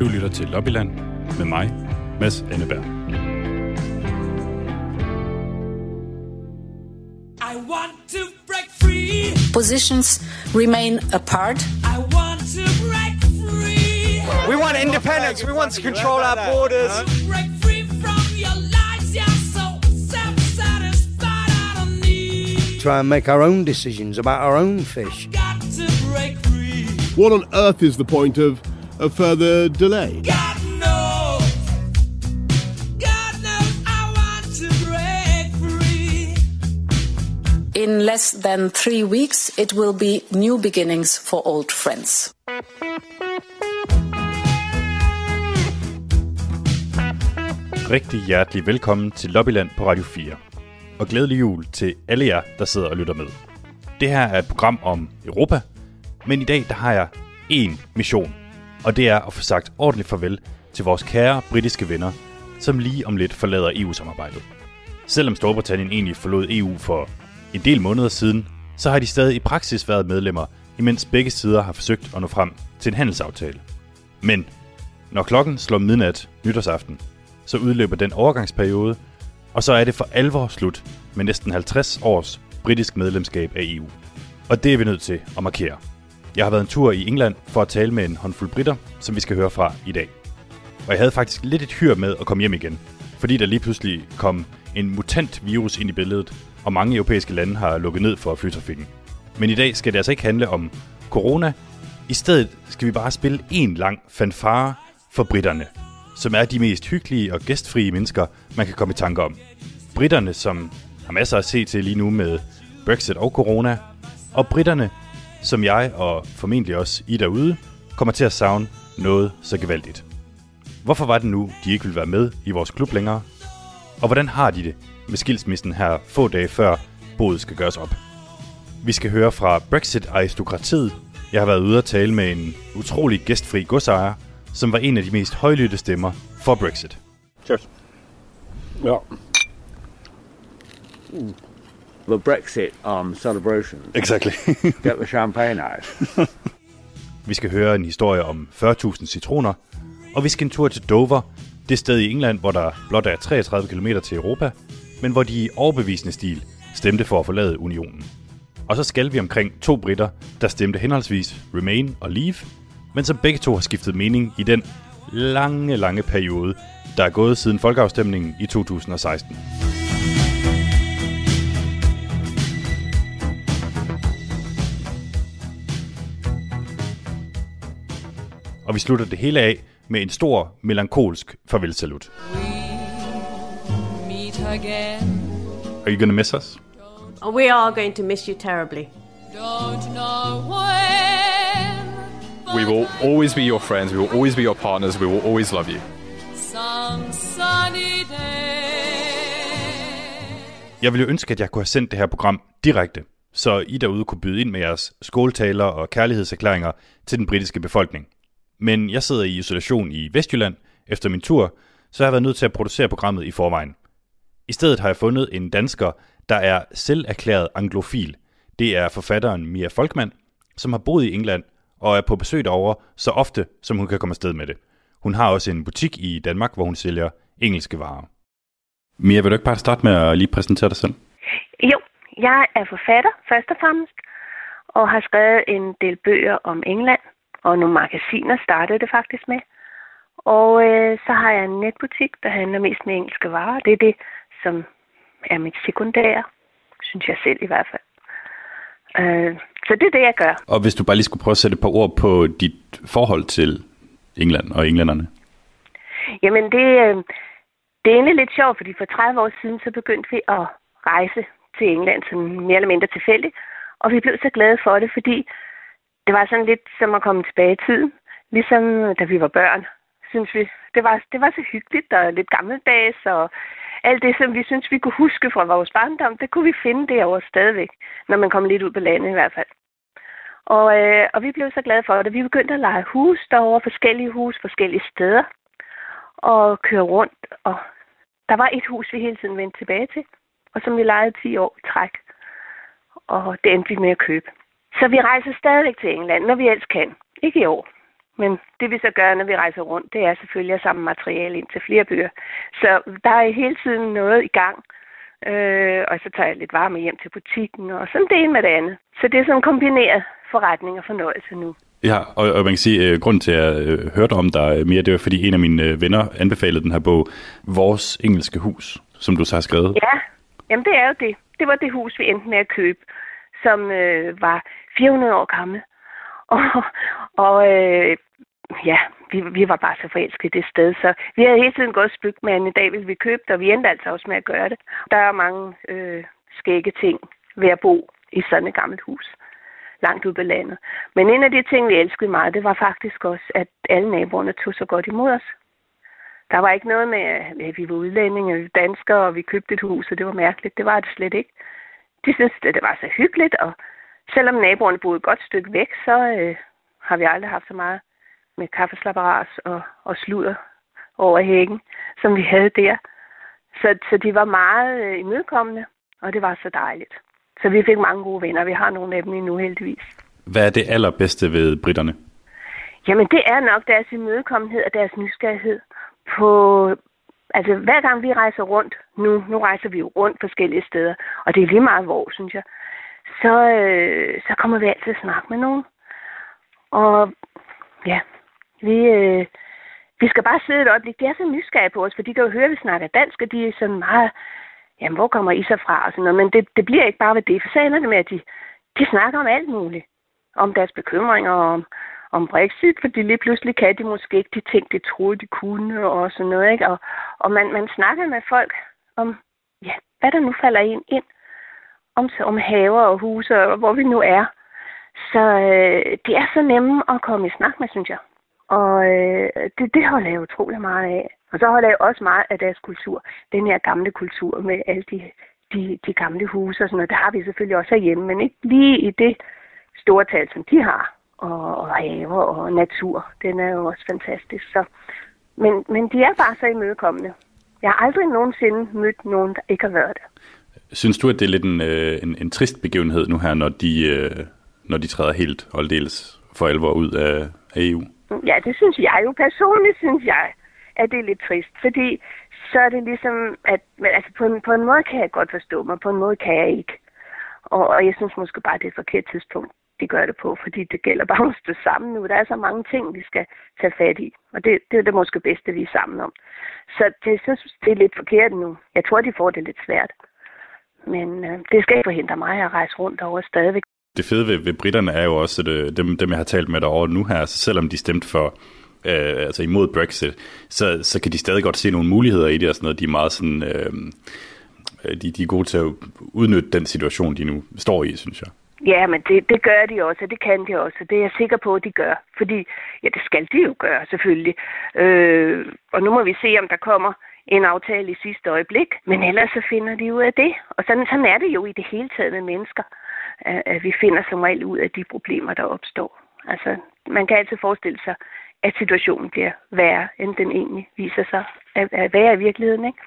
Du lytter til Lobbyland med mig, Mads Anneberg. I want to break free. Positions remain apart. I want to break free. We want independence. We want to control our borders. Break free from your lies. You're so self-satisfied. I don't need. try and make our own decisions about our own fish. Got to break free. What on earth is the point of a further delay? God knows. God knows I want to break free. In less than three weeks, it will be new beginnings for old friends. Rigtig hjertelig velkommen til Lobbyland på Radio 4. Og glædelig jul til alle jer, der sidder og lytter med. Det her er et program om Europa, men i dag der har jeg én mission. Og det er at få sagt ordentligt farvel til vores kære britiske venner, som lige om lidt forlader EU-samarbejdet. Selvom Storbritannien egentlig forlod EU for en del måneder siden, så har de stadig i praksis været medlemmer, imens begge sider har forsøgt at nå frem til en handelsaftale. Men når klokken slår midnat nytårsaften, så udløber den overgangsperiode, og så er det for alvor slut med næsten 50 års britisk medlemskab af EU. Og det er vi nødt til at markere. Jeg har været en tur i England for at tale med en håndfuld britter, som vi skal høre fra i dag. Og jeg havde faktisk lidt et hyr med at komme hjem igen, fordi der lige pludselig kom en mutant virus ind i billedet, og mange europæiske lande har lukket ned for flytrafikken. Men i dag skal det altså ikke handle om corona. I stedet skal vi bare spille en lang fanfare for britterne, som er de mest hyggelige og gæstfrie mennesker, man kan komme i tanke om. Britterne, som har masser at se til lige nu med Brexit og corona, og britterne, som jeg og formentlig også I derude, kommer til at savne noget så gevaldigt. Hvorfor var det nu, de ikke ville være med i vores klub længere? Og hvordan har de det med skilsmissen her få dage før boet skal gøres op? Vi skal høre fra Brexit-aristokratiet. Jeg har været ude at tale med en utrolig gæstfri godsejer, som var en af de mest højlytte stemmer for Brexit. Cheers. Ja. The Brexit um, celebration. Exactly. Get the champagne out. vi skal høre en historie om 40.000 citroner, og vi skal en tur til Dover, det sted i England, hvor der blot er 33 km til Europa, men hvor de i overbevisende stil stemte for at forlade unionen. Og så skal vi omkring to britter, der stemte henholdsvis Remain og Leave, men som begge to har skiftet mening i den lange, lange periode, der er gået siden folkeafstemningen i 2016. Og vi slutter det hele af med en stor, melankolsk farvelsalut. Are you gonna miss us? Oh, we are going to miss you terribly. Don't know when. We will always be your friends. We will always be your partners. We will always love you. Some sunny day. Jeg ville jo ønske, at jeg kunne have sendt det her program direkte, så I derude kunne byde ind med jeres skåltaler og kærlighedserklæringer til den britiske befolkning. Men jeg sidder i isolation i Vestjylland efter min tur, så jeg har været nødt til at producere programmet i forvejen. I stedet har jeg fundet en dansker, der er selverklæret anglofil. Det er forfatteren Mia Folkman, som har boet i England og er på besøg derovre så ofte, som hun kan komme afsted med det. Hun har også en butik i Danmark, hvor hun sælger engelske varer. Mia, vil du ikke bare starte med at lige præsentere dig selv? Jo, jeg er forfatter først og fremmest, og har skrevet en del bøger om England, og nogle magasiner startede det faktisk med. Og øh, så har jeg en netbutik, der handler mest med engelske varer. Det er det, som er mit sekundære, synes jeg selv i hvert fald. Øh, så det er det, jeg gør. Og hvis du bare lige skulle prøve at sætte et par ord på dit forhold til England og englænderne. Jamen, det, øh, det er egentlig lidt sjovt, fordi for 30 år siden, så begyndte vi at rejse til England, sådan mere eller mindre tilfældigt. Og vi blev så glade for det, fordi det var sådan lidt som at komme tilbage i tiden. Ligesom da vi var børn, synes vi. Det var, det var så hyggeligt og lidt gammeldags, og alt det, som vi synes, vi kunne huske fra vores barndom, det kunne vi finde derovre stadigvæk, når man kom lidt ud på landet i hvert fald. Og, øh, og vi blev så glade for det. Vi begyndte at lege hus derovre, forskellige hus, forskellige steder, og køre rundt. Og der var et hus, vi hele tiden vendte tilbage til, og som vi lejede 10 år i træk. Og det endte vi med at købe. Så vi rejser stadigvæk til England, når vi ellers kan. Ikke i år, Men det vi så gør, når vi rejser rundt, det er selvfølgelig at samle materiale ind til flere bøger. Så der er hele tiden noget i gang. Øh, og så tager jeg lidt varme hjem til butikken, og sådan det ene med det andet. Så det er sådan kombineret forretning og fornøjelse nu. Ja, og, og man kan sige, at grunden til, at jeg øh, hørte om dig mere, det var, fordi en af mine øh, venner anbefalede den her bog, Vores Engelske Hus, som du så har skrevet. Ja, jamen det er jo det. Det var det hus, vi endte med at købe, som øh, var 400 år gammel. Og, og øh, ja, vi, vi var bare så forelskede det sted, så vi havde hele tiden gået spygt med, at i dag ville vi købe det, og vi endte altså også med at gøre det. Der er mange øh, skægge ting ved at bo i sådan et gammelt hus langt ude på landet. Men en af de ting, vi elskede meget, det var faktisk også, at alle naboerne tog så godt imod os. Der var ikke noget med, at vi var udlændinge, vi danskere, og vi købte et hus, og det var mærkeligt. Det var det slet ikke. De syntes, at det var så hyggeligt, og selvom naboerne boede et godt stykke væk, så øh, har vi aldrig haft så meget med kaffeslapperas og, og sludder over hækken, som vi havde der. Så, så de var meget øh, imødekommende, og det var så dejligt. Så vi fik mange gode venner. Vi har nogle af dem endnu heldigvis. Hvad er det allerbedste ved britterne? Jamen, det er nok deres imødekommenhed og deres nysgerrighed på... Altså, hver gang vi rejser rundt, nu, nu rejser vi jo rundt forskellige steder, og det er lige meget hvor, synes jeg, så, øh, så kommer vi altid at snakke med nogen. Og ja, vi, øh, vi skal bare sidde et øjeblik. De er så nysgerrige på os, for de kan jo høre, at vi snakker dansk, og de er sådan meget jamen, hvor kommer I så fra? Og sådan noget. Men det, det bliver ikke bare ved det, for så ender det med, at de, de snakker om alt muligt. Om deres bekymringer, om, om Brexit, fordi lige pludselig kan de måske ikke de ting, de troede, de kunne, og sådan noget. Ikke? Og, og man, man snakker med folk om, ja, hvad der nu falder ind, ind om, om haver og huse, og hvor vi nu er. Så øh, det er så nemme at komme i snak med, synes jeg. Og øh, det, det holder jeg utrolig meget af. Og så holder jeg også meget af deres kultur. Den her gamle kultur med alle de, de, de gamle huse og sådan noget. Det har vi selvfølgelig også herhjemme, men ikke lige i det store tal, som de har. Og, og haver og natur. Den er jo også fantastisk. Så, men, men de er bare så imødekommende. Jeg har aldrig nogensinde mødt nogen, der ikke har været det. Synes du, at det er lidt en, øh, en, en trist begivenhed nu her, når de, øh, når de træder helt og aldeles for alvor ud af, af EU? Ja, det synes jeg jo. Personligt synes jeg, at det er lidt trist, fordi så er det ligesom, at men altså på, en, på en måde kan jeg godt forstå mig, på en måde kan jeg ikke. Og, og jeg synes måske bare, det er et forkert tidspunkt, de gør det på, fordi det gælder bare at stå sammen nu. Der er så mange ting, vi skal tage fat i, og det, det er det måske bedste, vi er sammen om. Så det, jeg synes, det er lidt forkert nu. Jeg tror, de får det lidt svært. Men øh, det skal ikke forhindre mig at rejse rundt over stadigvæk. Det fede ved, ved britterne er jo også, at øh, dem, dem jeg har talt med derovre nu her, så selvom de stemte for øh, altså imod Brexit, så, så kan de stadig godt se nogle muligheder i det og sådan noget. De er meget sådan, øh, øh de, de er gode til at udnytte den situation, de nu står i, synes jeg. Ja, men det, det gør de også, og det kan de også. Det er jeg sikker på, at de gør. Fordi, ja, det skal de jo gøre, selvfølgelig. Øh, og nu må vi se, om der kommer en aftale i sidste øjeblik. Men ellers så finder de ud af det. Og sådan, sådan er det jo i det hele taget med mennesker. At vi finder som regel ud af de problemer, der opstår. Altså, man kan altid forestille sig, at situationen bliver værre, end den egentlig viser sig at, at være i virkeligheden. Ikke?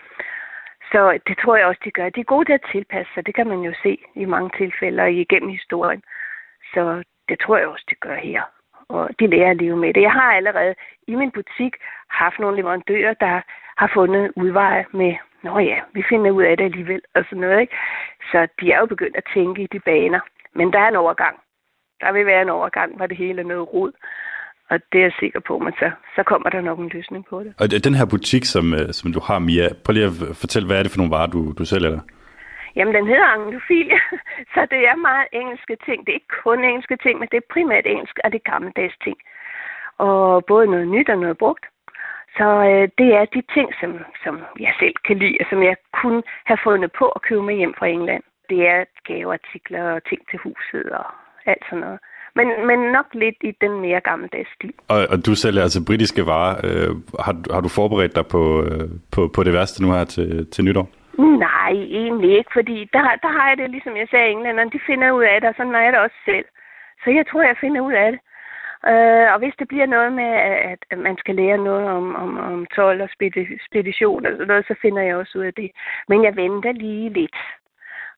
Så det tror jeg også, de gør. De er gode til at tilpasse sig. Det kan man jo se i mange tilfælde og igennem historien. Så det tror jeg også, de gør her. Og de lærer at leve med det. Jeg har allerede i min butik haft nogle leverandører, der har fundet udveje med, nå ja, vi finder ud af det alligevel, og sådan noget. Ikke? Så de er jo begyndt at tænke i de baner. Men der er en overgang. Der vil være en overgang, hvor det hele er noget rod. Og det er jeg sikker på, men så, så kommer der nok en løsning på det. Og den her butik, som, øh, som du har, Mia, prøv lige at fortælle, hvad er det for nogle varer, du, du sælger der? Jamen, den hedder Anglofilia, så det er meget engelske ting. Det er ikke kun engelske ting, men det er primært engelsk, og det er gammeldags ting. Og både noget nyt og noget brugt. Så øh, det er de ting, som, som jeg selv kan lide, og som jeg kunne have fundet på at købe med hjem fra England. Det er gaveartikler og ting til huset og alt sådan noget. Men, men nok lidt i den mere gammeldags stil. Og, og du sælger altså britiske varer. Øh, har, har du forberedt dig på, øh, på, på det værste nu her til, til nytår? Nej, egentlig ikke, fordi der, der har jeg det, ligesom jeg sagde, englænderne, de finder ud af det, og sådan er jeg det også selv. Så jeg tror, jeg finder ud af det. Øh, og hvis det bliver noget med, at, man skal lære noget om, om, om 12 og spedition og sådan noget, så finder jeg også ud af det. Men jeg venter lige lidt,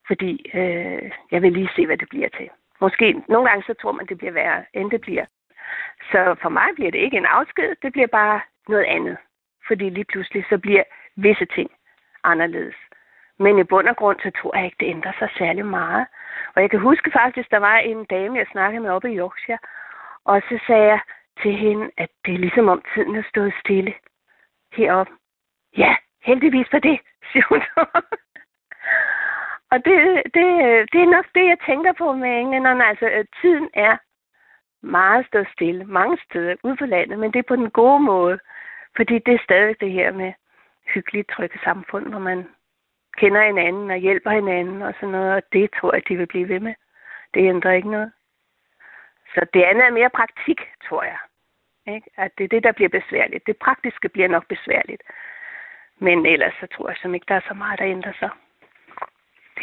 fordi øh, jeg vil lige se, hvad det bliver til. Måske nogle gange så tror man, det bliver værre, end det bliver. Så for mig bliver det ikke en afsked, det bliver bare noget andet. Fordi lige pludselig så bliver visse ting anderledes. Men i bund og grund, så tror jeg ikke, det ændrer sig særlig meget. Og jeg kan huske faktisk, der var en dame, jeg snakkede med oppe i Yorkshire, og så sagde jeg til hende, at det er ligesom om tiden har stået stille heroppe. Ja, heldigvis for det, siger hun så og det, det, det er nok det, jeg tænker på med englænderne. Altså, at tiden er meget stået stille, mange steder ude på landet, men det er på den gode måde. Fordi det er stadig det her med hyggeligt trygge samfund, hvor man kender hinanden og hjælper hinanden og sådan noget, og det tror jeg, de vil blive ved med. Det ændrer ikke noget. Så det andet er mere praktik, tror jeg. Ikke? At det er det, der bliver besværligt. Det praktiske bliver nok besværligt. Men ellers så tror jeg som ikke, der er så meget, der ændrer sig.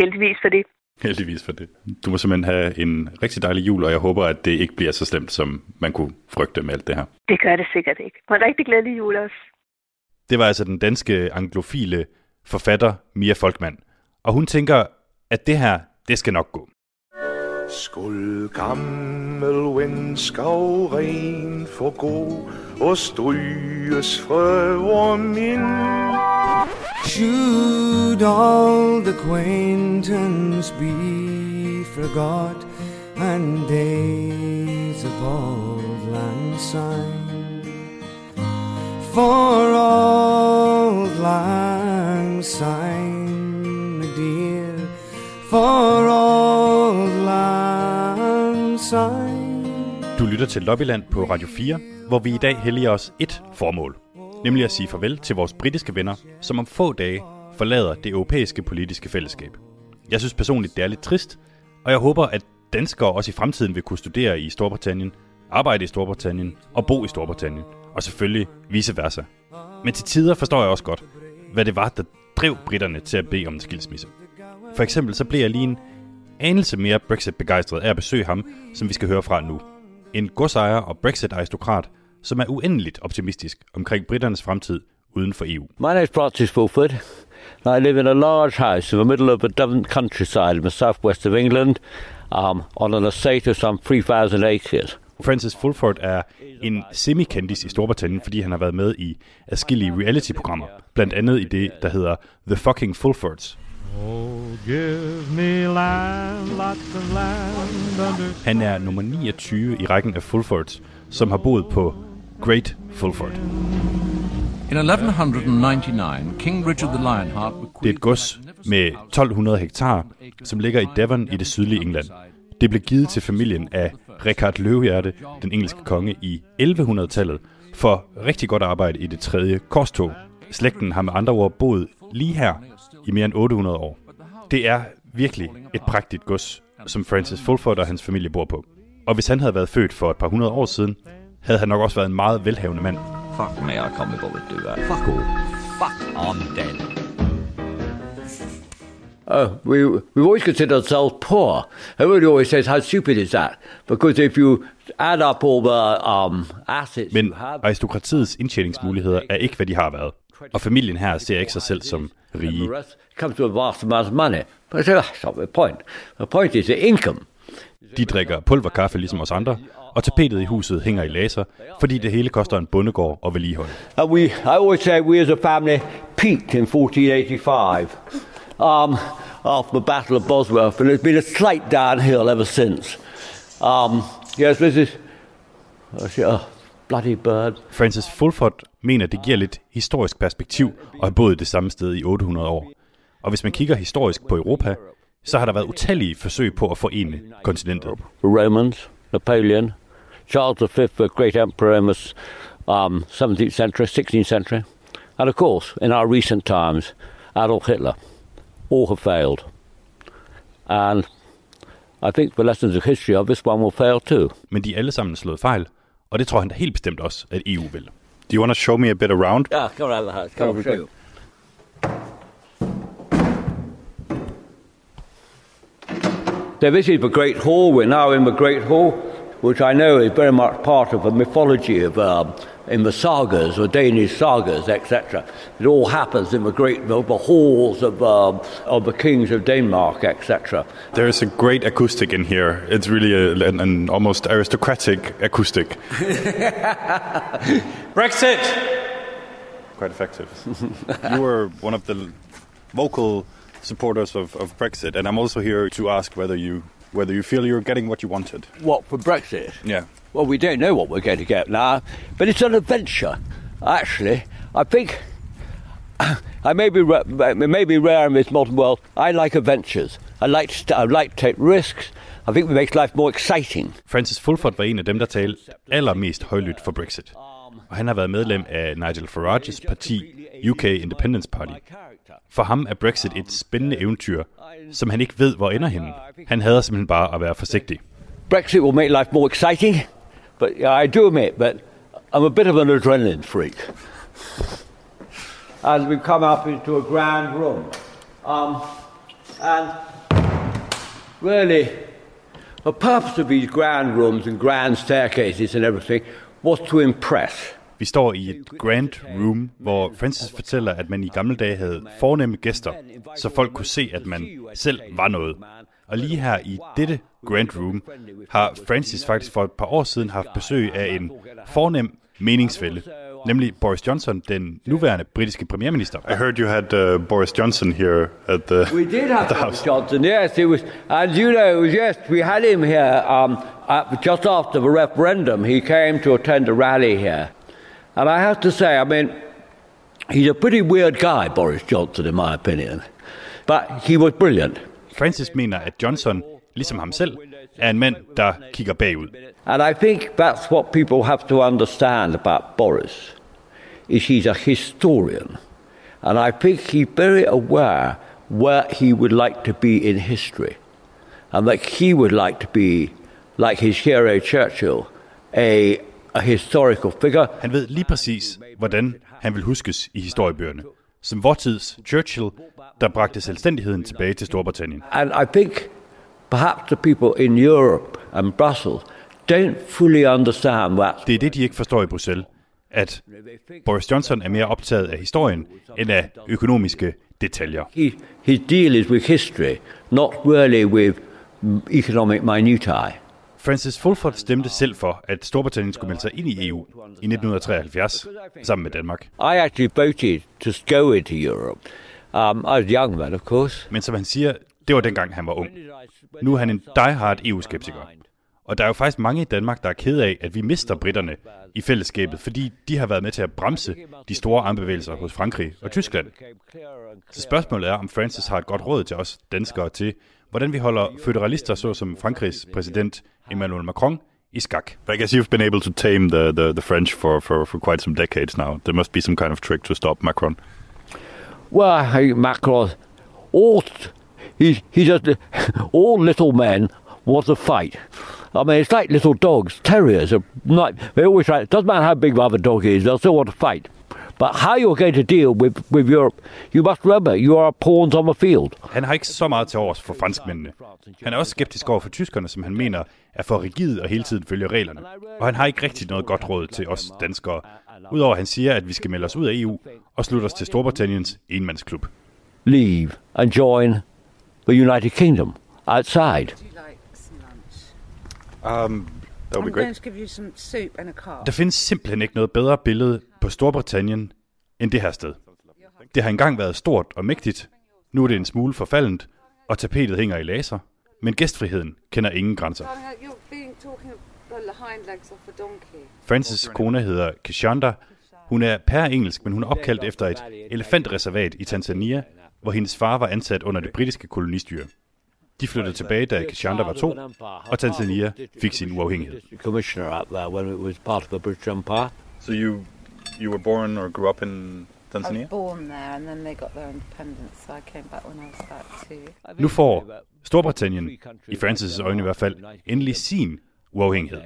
Heldigvis for det. Heldigvis for det. Du må simpelthen have en rigtig dejlig jul, og jeg håber, at det ikke bliver så slemt, som man kunne frygte med alt det her. Det gør det sikkert ikke. Og en rigtig glædelig jul også. Det var altså den danske anglofile forfatter Mia Folkman. Og hun tænker, at det her, det skal nok gå. Skål gammel venskov ren for god og stryges frøer min. Should all the acquaintance be forgot and days of old lang syne? For old lang syne, dear, for old lang syne. Du lytter til Lobbyland på Radio 4, hvor vi i dag helliger os et formål. Nemlig at sige farvel til vores britiske venner, som om få dage forlader det europæiske politiske fællesskab. Jeg synes personligt, det er lidt trist, og jeg håber, at danskere også i fremtiden vil kunne studere i Storbritannien, arbejde i Storbritannien og bo i Storbritannien, og selvfølgelig vice versa. Men til tider forstår jeg også godt, hvad det var, der drev britterne til at bede om en skilsmisse. For eksempel så blev jeg lige en anelse mere Brexit-begejstret af at besøge ham, som vi skal høre fra nu. En godsejer og Brexit-aristokrat, som er uendeligt optimistisk omkring britternes fremtid uden for EU. My name is Francis Fulford. I live in a large house in the middle of the Devon countryside in the southwest of England um, on an estate of some 3,000 acres. Francis Fulford er en semikendis i Storbritannien, fordi han har været med i adskillige reality-programmer. Blandt andet i det, der hedder The Fucking Fulfords. Oh, give me land, lots of land under Han er nummer 29 i rækken af Fulfords, som har boet på Great Fulford. In 1199, King Richard the Lionheart Det er et gods med 1200 hektar, som ligger i Devon i det sydlige England. Det blev givet til familien af Richard Løvehjerte, den engelske konge, i 1100-tallet, for rigtig godt arbejde i det tredje korstog. Slægten har med andre ord boet lige her i mere end 800 år. Det er virkelig et prægtigt gods, som Francis Fulford og hans familie bor på. Og hvis han havde været født for et par hundrede år siden, havde han nok også været en meget velhavende mand. Fuck me, I can't be bothered to do that. Fuck all. Fuck, I'm dead. Uh, we, we've always considered ourselves poor. Everybody always says, how stupid is that? Because if you add up all the um, assets Men aristokratiets indtjeningsmuligheder er ikke, hvad de har været. Og familien her ser ikke sig selv som rige. Comes to a vast amount of money. But I say, that's not the point. The point is the income. De drikker pulverkaffe ligesom os andre, og tapetet i huset hænger i laser, fordi det hele koster en bondegård og vedligehold. And we, I always say we as a family peaked in 1485 um, after the Battle of Bosworth, and it's been a slight downhill ever since. Um, yes, this is I say, oh, bloody bird. Francis Fulford mener, det giver lidt historisk perspektiv at have boet det samme sted i 800 år. Og hvis man kigger historisk på Europa, så har der været utallige forsøg på at forene kontinentet. Romans, Napoleon, Charles V, the great emperor in the um, 17th century, 16th century, and of course, in our recent times, Adolf Hitler. All have failed. And I think the lessons of history of this one will fail too. Men de er alle sammen slået fejl, og det tror han da helt bestemt også, at EU vil. Do you want to show me a bit around? Yeah, come around the house. Come on, show you. So this is the Great Hall. We're now in the Great Hall. which I know is very much part of a mythology of um, in the sagas or Danish sagas, etc. It all happens in the great the, the halls of um, of the kings of Denmark, etc. There's a great acoustic in here. It's really a, an, an almost aristocratic acoustic. Brexit! Quite effective. you were one of the vocal supporters of, of Brexit, and I'm also here to ask whether you whether you feel you're getting what you wanted. What for Brexit? Yeah. Well, we don't know what we're going to get now, but it's an adventure. Actually, I think I may be may be rare in this modern world. I like adventures. I like to, I like to take risks. I think it makes life more exciting. Francis Fulford var en af dem, der talte allermest højlydt for Brexit. Og han har været medlem af Nigel Farages parti, UK Independence Party. For ham er Brexit et spændende eventyr, som han ikke ved, hvor ender henne. Han hader simpelthen bare at være forsigtig. Brexit will make life more exciting, but yeah, I do admit that I'm a bit of an adrenaline freak. As we come up into a grand room, um, and really, the purpose of these grand rooms and grand staircases and everything was to impress. Vi står i et grand room, hvor Francis fortæller, at man i gamle dage havde fornemme gæster, så folk kunne se, at man selv var noget. Og lige her i dette grand room har Francis faktisk for et par år siden haft besøg af en fornem meningsfælde, nemlig Boris Johnson, den nuværende britiske premierminister. I heard you had uh, Boris Johnson here at the, We did have Boris Johnson, yes. It was, and you know, it was yes, we had him here um, at, just after the referendum. He came to attend a rally here. And I have to say, I mean, he's a pretty weird guy, Boris Johnson, in my opinion. But he was brilliant. Francis mener, at Johnson, ligesom ham selv, er en mand, der kigger bagud. And I think that's what people have to understand about Boris, is he's a historian. And I think he's very aware where he would like to be in history. And that he would like to be, like his hero Churchill, a, a historical figure. Han ved lige præcis, hvordan han vil huskes i historiebøgerne. Som vor tids Churchill, der bragte selvstændigheden tilbage til Storbritannien. And I think perhaps the people in Europe and Brussels don't fully understand that. Det er det, de ikke forstår i Bruxelles, at Boris Johnson er mere optaget af historien end af økonomiske detaljer. He, his deal is with history, not really with economic minutiae. Francis Fulford stemte selv for, at Storbritannien skulle melde sig ind i EU i 1973, sammen med Danmark. I actually voted to go into Europe. Um, I was young then, of course. Men som han siger, det var dengang han var ung. Nu er han en diehard EU-skeptiker. Og der er jo faktisk mange i Danmark, der er ked af, at vi mister britterne i fællesskabet, fordi de har været med til at bremse de store armbevægelser hos Frankrig og Tyskland. Så spørgsmålet er, om Francis har et godt råd til os danskere til, hvordan vi holder føderalister såsom Frankrigs præsident Emmanuel Macron i skak. I guess you've been able to tame the, the, the French for, for, for quite some decades now. There must be some kind of trick to stop Macron. Well, Macron, all he he just all little men want to fight. I mean, it's like little dogs. Terriers are like they always try. It doesn't matter how big the other dog is, they'll still want to fight. But how you're going to deal with, with Europe, you must remember, you are pawns on the field. Han har ikke så meget til års for franskmændene. Han er også skeptisk over for tyskerne, som han mener er for rigide og hele tiden følger reglerne. Og han har ikke rigtig noget godt råd til os danskere. Udover at han siger, at vi skal melde os ud af EU og slutte os til Storbritanniens enmandsklub. Leave and join the United Kingdom outside. Um, that would be great. give you some soup and a car. Der findes simpelthen ikke noget bedre billede på Storbritannien end det her sted. Det har engang været stort og mægtigt. Nu er det en smule forfaldent, og tapetet hænger i laser. Men gæstfriheden kender ingen grænser. Francis' kone hedder Kishanda. Hun er per engelsk, men hun er opkaldt efter et elefantreservat i Tanzania, hvor hendes far var ansat under det britiske kolonistyre. De flyttede tilbage, da Kishanda var to, og Tanzania fik sin uafhængighed. So you you were born or grew up in I was born there and then they got their independence, so I came back when I was about two. Nu får Storbritannien, i Francis' øjne i hvert fald, endelig sin uafhængighed.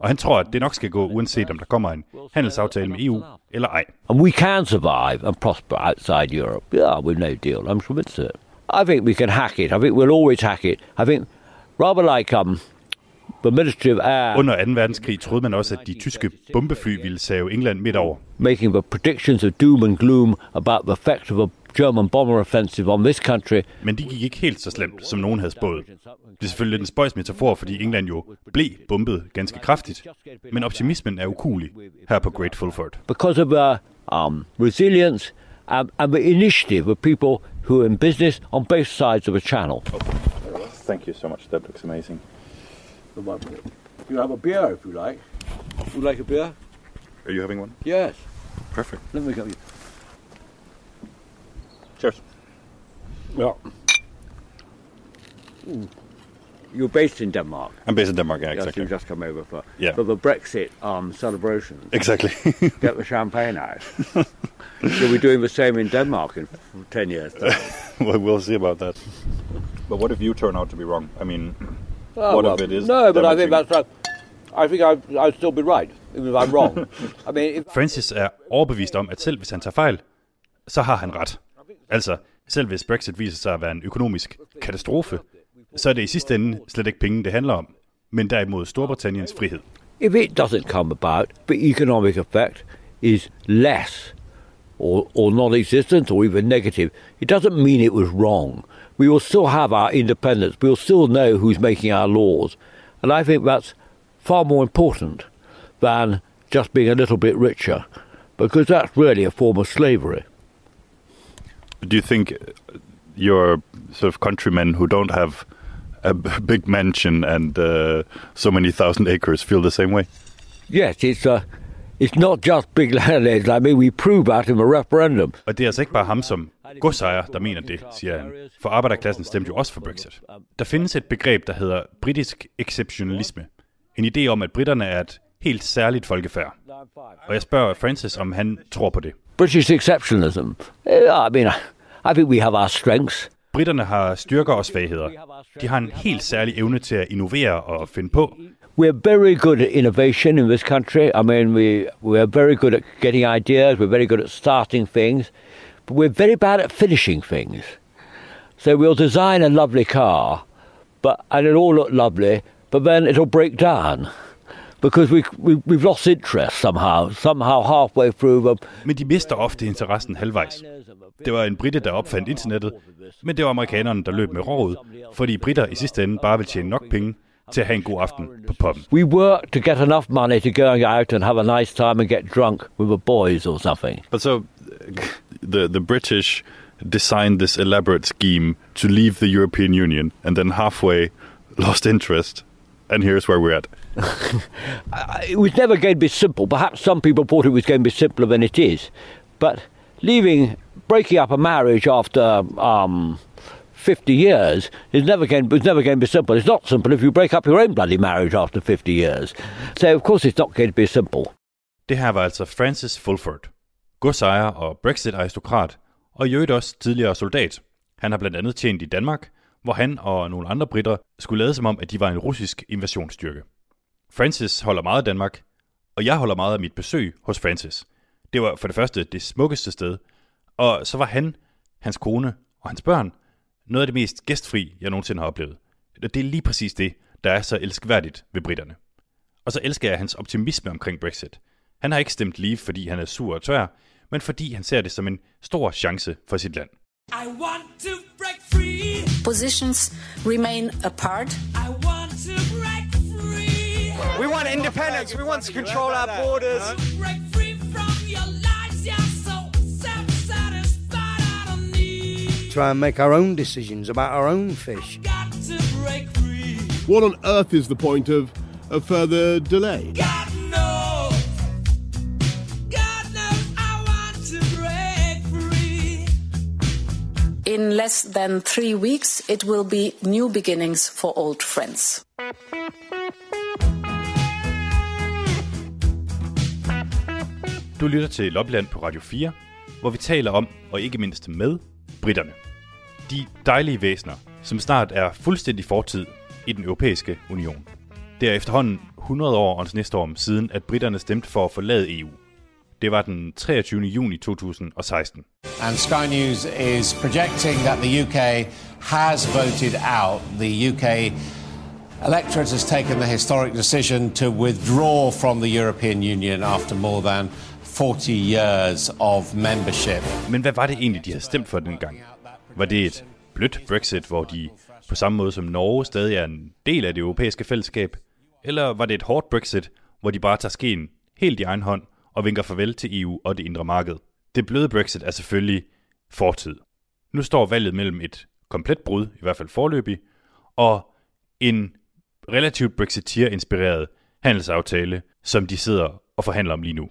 Og han tror, at det nok skal gå, uanset om der kommer en handelsaftale med EU eller ej. And we can survive and prosper outside Europe. Yeah, with no deal. I'm convinced of it. I think we can hack it. I think we'll always hack it. I think rather like um, the Ministry of Air Under 2. verdenskrig troede man også, at de tyske bombefly ville save England midt over. making the predictions of doom and gloom about the effect of a German bomber offensive on this country. Men de gik ikke helt så slemt, som nogen havde spået. Det er selvfølgelig lidt en spøjs metafor, fordi England jo blev bombet ganske kraftigt. Men optimismen er ukulig her på Great Fulford. because of their um, resilience and, and the initiative of people who are in business on both sides of a channel. Thank you so much. That looks amazing. You have a beer if you like. Would you like a beer? Are you having one? Yes. Perfect. Let me go. You. Cheers. Yeah. You're based in Denmark. I'm based in Denmark, yeah, Yes, exactly. You've just come over for, Yeah. for the Brexit um, celebration. Exactly. Get the champagne out. You'll be doing the same in Denmark in 10 years' well, we'll see about that. But what if you turn out to be wrong? I mean, Oh, what well, if it is? No, but I think damaging? that's right. I think I'd, I'd still be right, even if I'm wrong. I mean, if, Francis er overbevist om, at selv hvis han tager fejl, så har han ret. Altså, selv hvis Brexit viser sig at være en økonomisk katastrofe, så er det i sidste ende slet ikke penge, det handler om, men derimod Storbritanniens frihed. if it doesn't come about, the economic effect is less or, or non-existent or even negative. It doesn't mean it was wrong. We will still have our independence. We will still know who's making our laws. And I think that's far more important than just being a little bit richer because that's really a form of slavery. Do you think your sort of countrymen who don't have a big mansion and uh, so many thousand acres feel the same way? Yes, it's uh, it's not just big landlords. I mean, we prove that in the referendum. Og det er altså ikke bare ham som godsejer, der mener det, siger han. For arbejderklassen stemte jo også for Brexit. Der findes et begreb, der hedder britisk exceptionalisme. En idé om, at britterne er et helt særligt folkefærd. Og jeg spørger Francis, om han tror på det. British exceptionalism. Eh, I mean, I think we have our strengths. Britterne har styrker og svagheder. De har en helt særlig evne til at innovere og finde på. We're very good at innovation in this country. I mean, we we're very good at getting ideas. We're very good at starting things, but we're very bad at finishing things. So we'll design a lovely car, but and it'll all look lovely, but then it'll break down because we, we we've lost interest somehow. Somehow halfway through the Men de mister ofte interessen halvvejs. Det var en britte, der opfandt internettet, men det var amerikanerne, der løb med rådet, fordi britter i sidste ende bare vil tjene nok penge til at have en god aften på pubben. we work to get enough money to go out and have a nice time and get drunk with the boys or something. But so the the British designed this elaborate scheme to leave the European Union, and then halfway lost interest, and here's where we're at. it was never going to be simple. Perhaps some people thought it was going to be simpler than it is. But leaving, breaking up a marriage after um, 50 years is never going, was never going to be simple. It's not simple if you break up your own bloody marriage after 50 years. So, of course, it's not going to be simple. Det her var altså Francis Fulford, godsejer og Brexit-aristokrat, og i øvrigt også tidligere soldat. Han har blandt andet tjent i Danmark, hvor han og nogle andre britter skulle lade som om, at de var en russisk invasionsstyrke. Francis holder meget af Danmark, og jeg holder meget af mit besøg hos Francis. Det var for det første det smukkeste sted, og så var han, hans kone og hans børn noget af det mest gæstfri, jeg nogensinde har oplevet. Det er lige præcis det, der er så elskværdigt ved britterne. Og så elsker jeg hans optimisme omkring Brexit. Han har ikke stemt lige, fordi han er sur og tør, men fordi han ser det som en stor chance for sit land. I want to break free. Positions remain apart. We want independence. We want to control our borders. Break free from your lies. You're so self-satisfied. I don't need Try and make our own decisions about our own fish. to break free. What on earth is the point of a further delay? God knows. God knows I want to break free. In less than three weeks, it will be new beginnings for old friends. Du lytter til Lobbyland på Radio 4, hvor vi taler om, og ikke mindst med, britterne. De dejlige væsener, som snart er fuldstændig fortid i den europæiske union. Det er efterhånden 100 år og næste år siden, at britterne stemte for at forlade EU. Det var den 23. juni 2016. And Sky News is projecting that the UK has voted out. The UK electorate has taken the historic decision to withdraw from the European Union after more than 40 years of membership. Men hvad var det egentlig, de havde stemt for dengang? Var det et blødt Brexit, hvor de på samme måde som Norge stadig er en del af det europæiske fællesskab? Eller var det et hårdt Brexit, hvor de bare tager skeen helt i egen hånd og vinker farvel til EU og det indre marked? Det bløde Brexit er selvfølgelig fortid. Nu står valget mellem et komplet brud, i hvert fald forløbig, og en relativt Brexiteer-inspireret handelsaftale, som de sidder og forhandler om lige nu.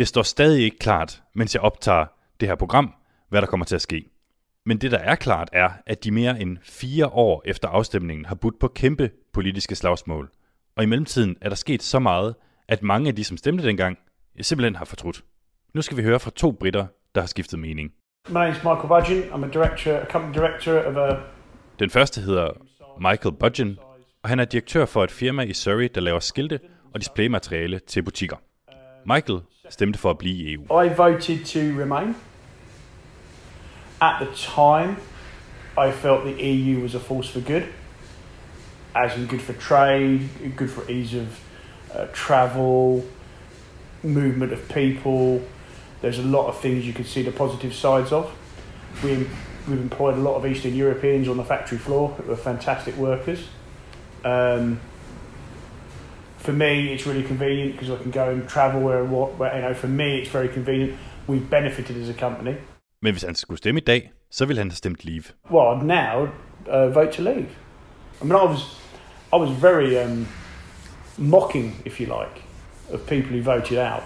Det står stadig ikke klart, mens jeg optager det her program, hvad der kommer til at ske. Men det, der er klart, er, at de mere end fire år efter afstemningen har budt på kæmpe politiske slagsmål. Og i mellemtiden er der sket så meget, at mange af de, som stemte dengang, simpelthen har fortrudt. Nu skal vi høre fra to britter, der har skiftet mening. My name's Michael Budgeon. I'm a director, a company director of a Den første hedder Michael Budgeon, og han er direktør for et firma i Surrey, der laver skilte og displaymateriale til butikker. Michael stemte for at blive i EU. I voted to remain. At the time, I felt the EU was a force for good, as in good for trade, good for ease of uh, travel, movement of people. There's a lot of things you could see the positive sides of. We, we've employed a lot of Eastern Europeans on the factory floor who are fantastic workers. Um, for me, it's really convenient because I can go and travel where, where, where, you know, for me, it's very convenient. We've benefited as a company. Men hvis han skulle stemme i dag, så ville han have stemt leave. Well, I'd now uh, vote to leave. I mean, I was, I was very um, mocking, if you like, of people who voted out.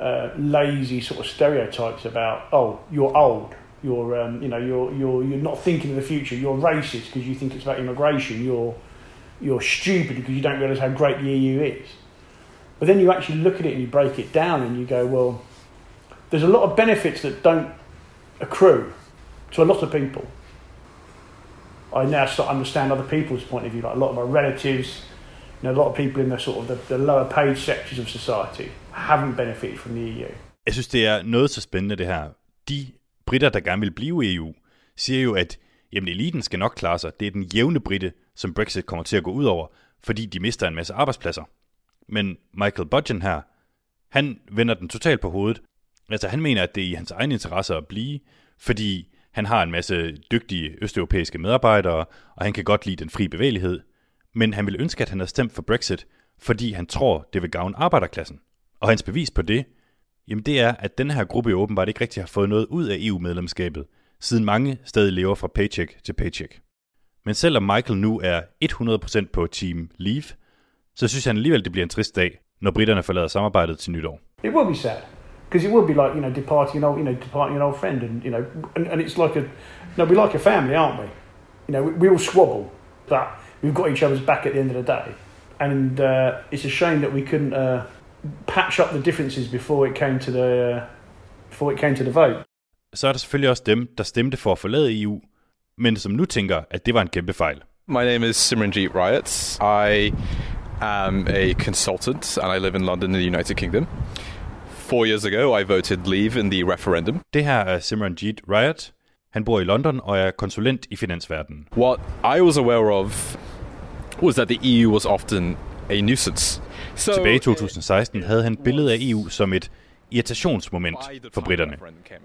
Uh, lazy sort of stereotypes about, oh, you're old, you're, um, you know, you're, you're, you're not thinking of the future, you're racist because you think it's about immigration, you're, you're stupid because you don't realise how great the EU is. But then you actually look at it and you break it down and you go, well, there's a lot of benefits that don't accrue to a lot of people. I now start to understand other people's point of view. Like a lot of my relatives, you know, a lot of people in the sort of the, the lower paid sectors of society haven't benefited from the EU. Jeg synes, det er noget så spændende det her. De britter, der gerne vil blive i EU, siger jo, at jamen, eliten skal nok klare sig. Det er den jævne britte, som Brexit kommer til at gå ud over, fordi de mister en masse arbejdspladser. Men Michael Budgen her, han vender den totalt på hovedet. Altså han mener, at det er i hans egen interesse at blive, fordi han har en masse dygtige østeuropæiske medarbejdere, og han kan godt lide den fri bevægelighed. Men han vil ønske, at han havde stemt for Brexit, fordi han tror, det vil gavne arbejderklassen. Og hans bevis på det, jamen det er, at den her gruppe jo åbenbart ikke rigtig har fået noget ud af EU-medlemskabet, siden mange stadig lever fra paycheck til paycheck. Men selvom Michael nu er 100% på Team Leave, så synes han alligevel, det bliver en trist dag, når britterne forlader samarbejdet til nytår. It will be sad because it will be like you know departing an old you know departing an old friend and you know and, and it's like a no we're like a family aren't we? You know we, we all squabble but we've got each other's back at the end of the day. And uh, it's a shame that we couldn't uh, patch up the differences before it came to the uh, before it came to the vote. Så er der selvfølgelig også dem, der stemte for at forlade EU, men som nu tænker, at det var en kæmpe fejl. My name is Simranjeet Ryats. I am a consultant and I live in London in the United Kingdom. Four years ago, I voted leave in the referendum. Det her er Simranjeet Ryat. Han bor i London og er konsulent i finansverdenen. What I was aware of was that the EU was often a nuisance. So Tilbage i 2016 havde han billedet af EU som et irritationsmoment for britterne.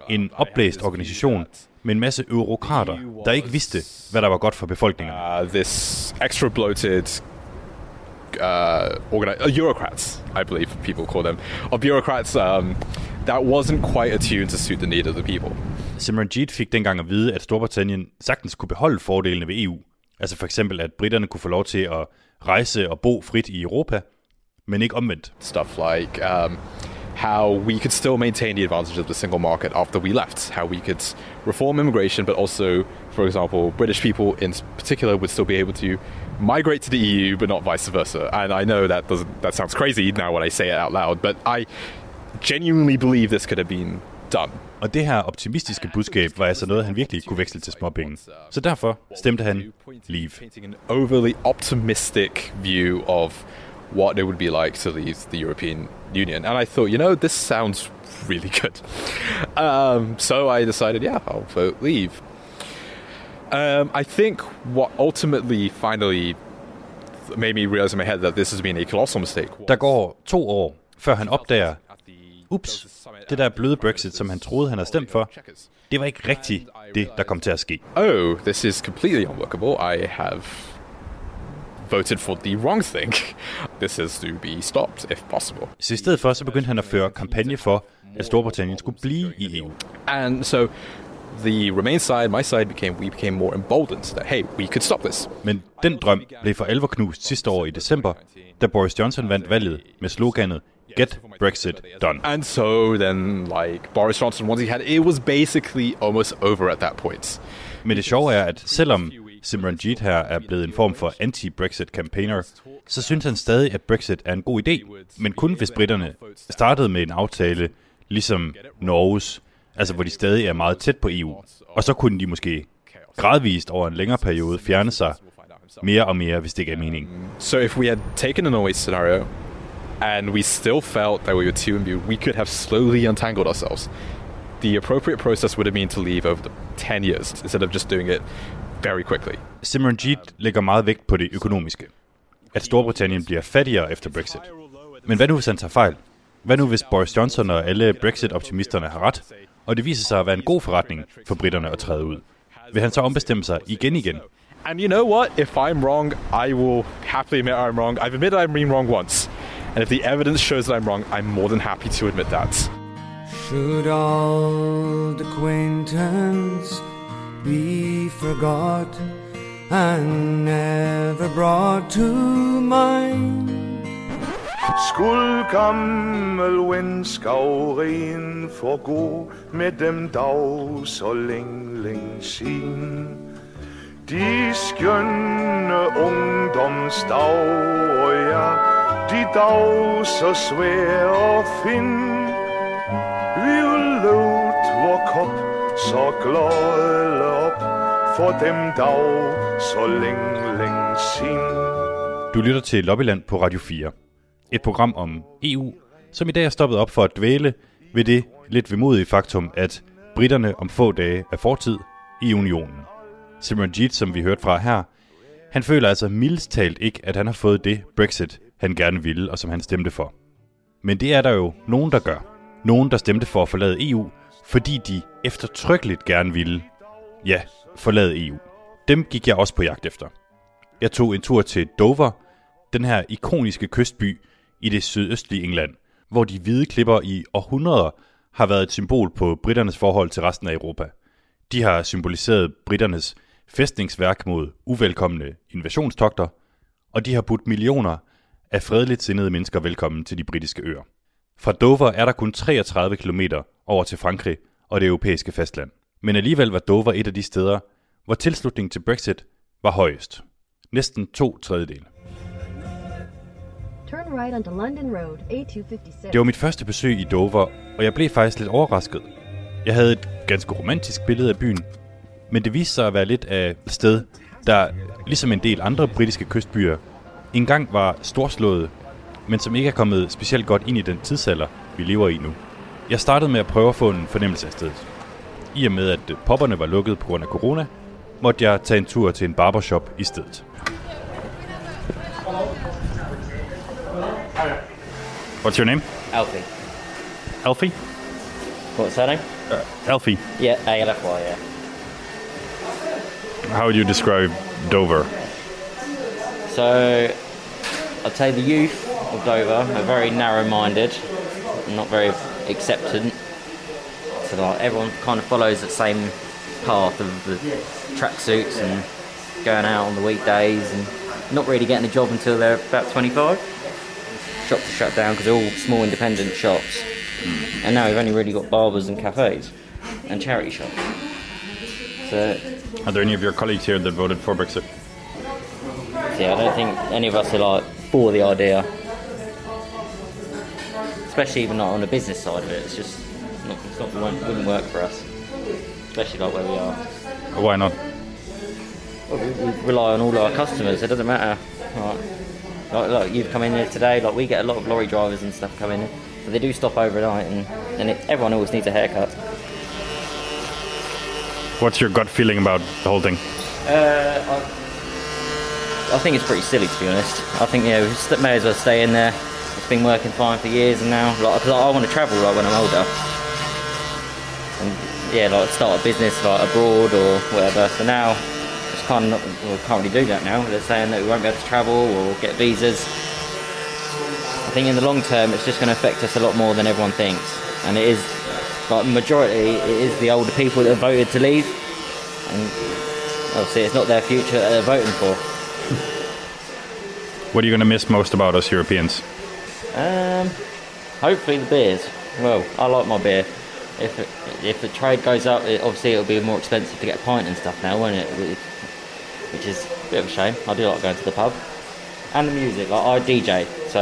En opblæst organisation med en masse eurokrater, der ikke vidste, hvad der var godt for befolkningen. uh, this extra bloated uh, organi- uh, bureaucrats, I believe people call them, or bureaucrats um, that wasn't quite attuned to suit the need of the people. Simranjeet fik dengang at vide, at Storbritannien sagtens kunne beholde fordelene ved EU. Altså for eksempel, at britterne kunne få lov til at rejse og bo frit i Europa, men ikke omvendt. Stuff like um, how we could still maintain the advantage of the single market after we left, how we could reform immigration, but also, for example, British people in particular would still be able to migrate to the EU, but not vice versa. And I know that doesn't that sounds crazy now when I say it out loud, but I genuinely believe this could have been done. Og det her optimistiske budskab var altså noget, han virkelig kunne veksle til småpenge. Så derfor stemte han Leave. An overly optimistic view of what it would be like to leave the European Union. And I thought, you know, this sounds really good. Um, so I decided, yeah, I'll vote leave. Um, I think what ultimately finally made me realize in my head that this has been a colossal mistake. Der går to år, før han opdager, ups, det der bløde Brexit, som han troede, han havde stemt for, det var ikke rigtigt det, der kom til at ske. Oh, this is completely unworkable. I have voted for the wrong thing. This has to be stopped if possible. Så i stedet for, så begyndte han at føre kampagne for, at Storbritannien skulle blive i EU. And so the Remain side, my side, became we became more emboldened that hey, we could stop this. Men den drøm blev for alvor knust sidste år i december, da Boris Johnson vandt valget med sloganet Get Brexit Done. And so then, like Boris Johnson, once he had it, was basically almost over at that point. Men det sjove er, at selvom Simranjit her er blevet en form for anti-Brexit campaigner, så synes han stadig, at Brexit er en god idé, men kun hvis britterne startede med en aftale, ligesom Norges, altså hvor de stadig er meget tæt på EU, og så kunne de måske gradvist over en længere periode fjerne sig mere og mere, hvis det ikke er. So if we had taken a Norway scenario, and we still felt that we were too imbued, we could have slowly untangled ourselves. The appropriate process would have been to leave over 10 years instead of just doing it very quickly. Simranjit lægger meget vægt på det økonomiske. At Storbritannien bliver fattigere efter Brexit. Men hvad nu, hvis han tager fejl? Hvad nu, hvis Boris Johnson og alle Brexit-optimisterne har ret, og det viser sig at være en god forretning for britterne at træde ud? Vil han så ombestemme sig igen igen? And you know what? If I'm wrong, I will happily admit I'm wrong. I've admitted I've been wrong once. And if the evidence shows that I'm wrong, I'm more than happy to admit that. Should old acquaintance be forgot and never brought to mind? Skuld gammel ven skavren forgå med dem dag så længe, længe siden. De skønne ungdomsdag, og ja, de dag så svære at finde. Vi vil vor kop så glade for dem dag så længe, længe siden. Du lytter til Lobbyland på Radio 4. Et program om EU, som i dag er stoppet op for at dvæle ved det lidt vemodige faktum, at britterne om få dage er fortid i unionen. Simranjit, som vi hørte fra her, han føler altså mildest talt ikke, at han har fået det Brexit, han gerne ville, og som han stemte for. Men det er der jo nogen, der gør. Nogen, der stemte for at forlade EU, fordi de eftertrykkeligt gerne ville, ja, forlade EU. Dem gik jeg også på jagt efter. Jeg tog en tur til Dover, den her ikoniske kystby i det sydøstlige England, hvor de hvide klipper i århundreder har været et symbol på britternes forhold til resten af Europa. De har symboliseret britternes fæstningsværk mod uvelkomne invasionstogter, og de har budt millioner af fredeligt sindede mennesker velkommen til de britiske øer. Fra Dover er der kun 33 km over til Frankrig og det europæiske fastland. Men alligevel var Dover et af de steder, hvor tilslutningen til Brexit var højest. Næsten to tredjedele. Turn right onto London Road, A256. Det var mit første besøg i Dover, og jeg blev faktisk lidt overrasket. Jeg havde et ganske romantisk billede af byen, men det viste sig at være lidt af et sted, der, ligesom en del andre britiske kystbyer, engang var storslået, men som ikke er kommet specielt godt ind i den tidsalder, vi lever i nu. Jeg startede med at prøve at få en fornemmelse af stedet. I og med, at popperne var lukket på grund af corona, måtte jeg tage en tur til en barbershop i stedet. What's your name? Alfie. Alfie? What's that name? Uh, Alfie. Yeah, A-L-F-Y, yeah. How would you describe Dover? So, I'd say the youth of Dover are very narrow-minded, not very acceptant. So like everyone kind of follows the same path of the tracksuits and going out on the weekdays and not really getting a job until they're about 25. Shops are shut down because they're all small independent shops. And now we've only really got barbers and cafes and charity shops. So Are there any of your colleagues here that voted for Brexit? yeah, I don't think any of us are like for the idea. Especially even not on the business side of it. It's just not, it's not wouldn't wouldn't work for us. Especially like where we are. Why not? Well, we, we rely on all our customers. It doesn't matter. Like, like, like you've come in here today. Like we get a lot of lorry drivers and stuff coming in, but they do stop overnight, and and it, everyone always needs a haircut. What's your gut feeling about the whole thing? Uh, I, I think it's pretty silly to be honest. I think you know we may as well stay in there. It's been working fine for years, and now like 'cause I want to travel like when I'm older, yeah, like start a business like abroad or whatever. So now it's kind of not, well, we can't really do that now. They're saying that we won't be able to travel or get visas. I think in the long term, it's just going to affect us a lot more than everyone thinks, and it is like majority. It is the older people that have voted to leave, and obviously it's not their future that they're voting for. What are you going to miss most about us Europeans? Um, hopefully the beers. Well, I like my beer. If it, if the trade goes up, it, obviously it'll be more expensive to get a pint and stuff now, won't it? Which is a bit of a shame. I do like going to the pub. And the music. Like I DJ, so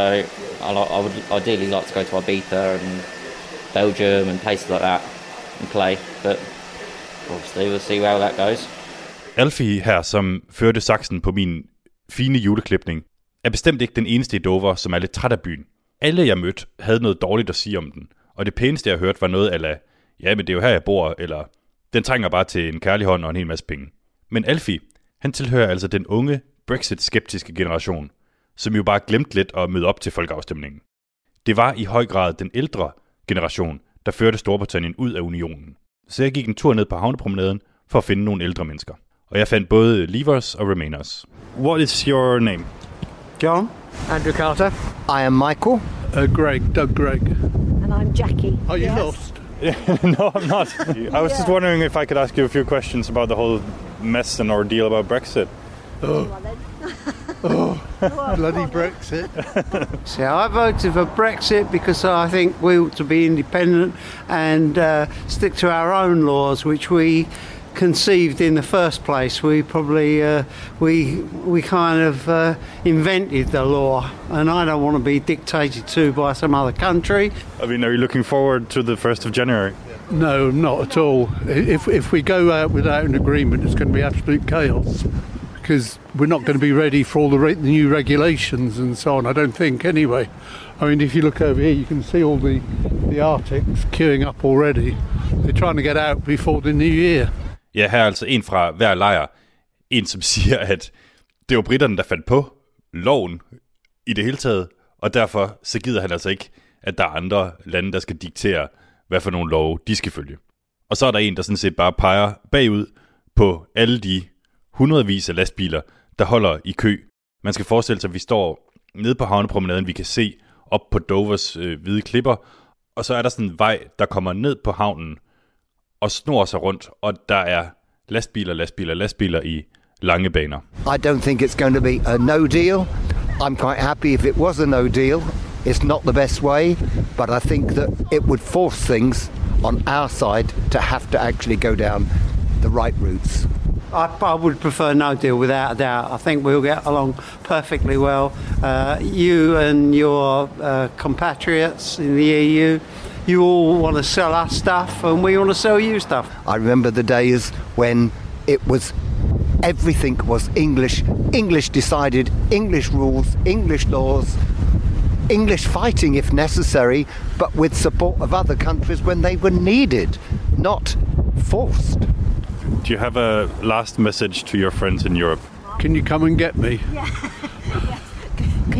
I, like, I would ideally like to go to Ibiza and Belgium and places like that and play. But obviously we'll see how that goes. Alfie her, som førte saksen på min fine juleklipning, er bestemt ikke den eneste i Dover, som er lidt træt af byen. Alle jeg mødte havde noget dårligt at sige om den, og det pæneste jeg hørte var noget ala, ja, men det er jo her jeg bor, eller den trænger bare til en kærlig hånd og en hel masse penge. Men Alfie, han tilhører altså den unge Brexit-skeptiske generation, som jo bare glemte lidt at møde op til folkeafstemningen. Det var i høj grad den ældre generation, der førte Storbritannien ud af unionen. Så jeg gik en tur ned på havnepromenaden for at finde nogle ældre mennesker. Og jeg fandt både Leavers og Remainers. What is your name? John? Andrew Carter. I am Michael. Uh, Greg, Doug Greg. And I'm Jackie. Are you Yes. lost? no, I'm not. I was just wondering if I could ask you a few questions about the whole mess and ordeal about Brexit. Oh. oh, bloody Brexit. See, I voted for Brexit because I think we ought to be independent and uh, stick to our own laws, which we conceived in the first place. We probably uh, we we kind of uh, invented the law, and I don't want to be dictated to by some other country. I mean, are you looking forward to the 1st of January? No, not at all. If, if we go out without an agreement, it's going to be absolute chaos because we're not going to be ready for all the, re- the new regulations and so on, I don't think, anyway. I mean, if you look over here, you can see all the, the Arctics queuing up already. They're trying to get out before the new year. Ja, her er altså en fra hver lejr. En, som siger, at det var britterne, der fandt på loven i det hele taget, og derfor så gider han altså ikke, at der er andre lande, der skal diktere, hvad for nogle love de skal følge. Og så er der en, der sådan set bare peger bagud på alle de hundredvis af lastbiler, der holder i kø. Man skal forestille sig, at vi står nede på havnepromenaden, vi kan se op på Dovers øh, hvide klipper, og så er der sådan en vej, der kommer ned på havnen og snor sig rundt, og der er lastbiler, lastbiler, lastbiler i lange baner. I don't think it's going to be a no deal. I'm quite happy if it was a no deal. It's not the best way, but I think that it would force things on our side to have to actually go down the right routes. I, I would prefer no deal without a doubt. I think we'll get along perfectly well. Uh, you and your uh, compatriots in the EU, you all want to sell us stuff, and we want to sell you stuff. I remember the days when it was everything was English, English decided, English rules, English laws, English fighting if necessary, but with support of other countries when they were needed, not forced. Do you have a last message to your friends in Europe? Can you come and get me?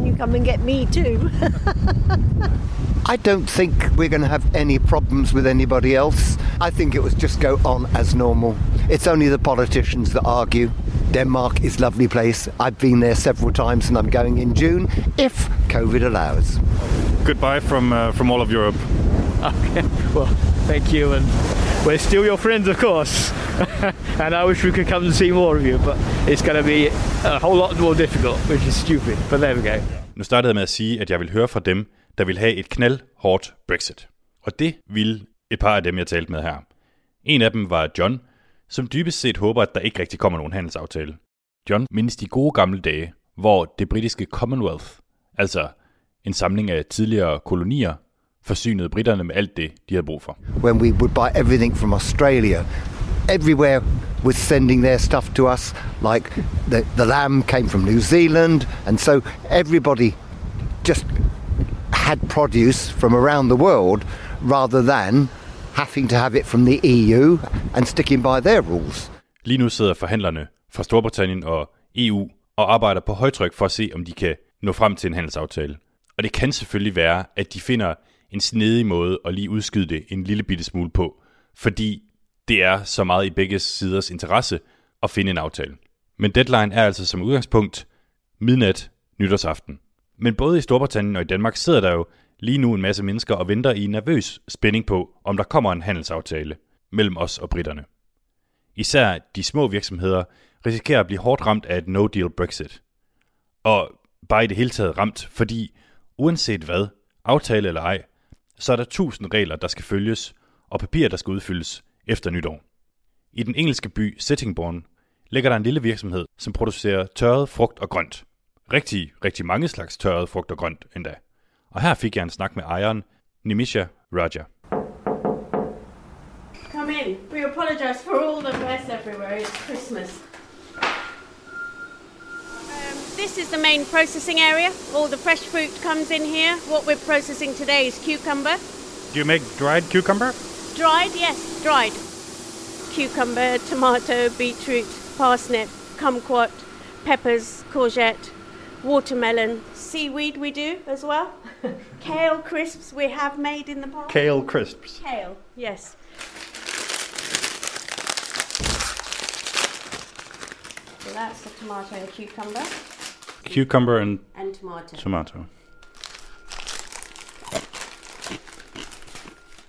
Can you come and get me too? I don't think we're going to have any problems with anybody else. I think it was just go on as normal. It's only the politicians that argue. Denmark is a lovely place. I've been there several times and I'm going in June if COVID allows. Goodbye from uh, from all of Europe. Okay, well, thank you, and we're still your friends, of course. and I wish we could come and see more of you, but it's going to be a whole lot more difficult, which is stupid. But there we go. Nu startede jeg med at sige, at jeg vil høre fra dem, der vil have et knaldhårdt Brexit. Og det vil et par af dem, jeg talte med her. En af dem var John, som dybest set håber, at der ikke rigtig kommer nogen handelsaftale. John mindes de gode gamle dage, hvor det britiske Commonwealth, altså en samling af tidligere kolonier, forsynede britterne med alt det, de havde brug for. When we would buy everything from Australia, everywhere was sending their stuff to us, like the, the lamb came from New Zealand, and so everybody just had produce from around the world rather than having to have it from the EU and sticking by their rules. Lige nu sidder forhandlerne fra Storbritannien og EU og arbejder på højtryk for at se, om de kan nå frem til en handelsaftale. Og det kan selvfølgelig være, at de finder en snedig måde at lige udskyde det en lille bitte smule på, fordi det er så meget i begge siders interesse at finde en aftale. Men deadline er altså som udgangspunkt midnat nytårsaften. Men både i Storbritannien og i Danmark sidder der jo lige nu en masse mennesker og venter i nervøs spænding på, om der kommer en handelsaftale mellem os og britterne. Især de små virksomheder risikerer at blive hårdt ramt af et no-deal Brexit. Og bare i det hele taget ramt, fordi uanset hvad, aftale eller ej, så er der tusind regler, der skal følges, og papirer, der skal udfyldes efter nytår. I den engelske by Settingbourne ligger der en lille virksomhed, som producerer tørret frugt og grønt. Rigtig, rigtig mange slags tørret frugt og grønt endda. Og her fik jeg en snak med ejeren, Nimisha Raja. Come in. We apologize for all the mess everywhere. It's Christmas. This is the main processing area. All the fresh fruit comes in here. What we're processing today is cucumber. Do you make dried cucumber? Dried, yes, dried. Cucumber, tomato, beetroot, parsnip, kumquat, peppers, courgette, watermelon, seaweed we do as well. Kale crisps we have made in the past. Kale crisps. Kale, yes. So that's the tomato and cucumber Cucumber and, and tomato. tomato.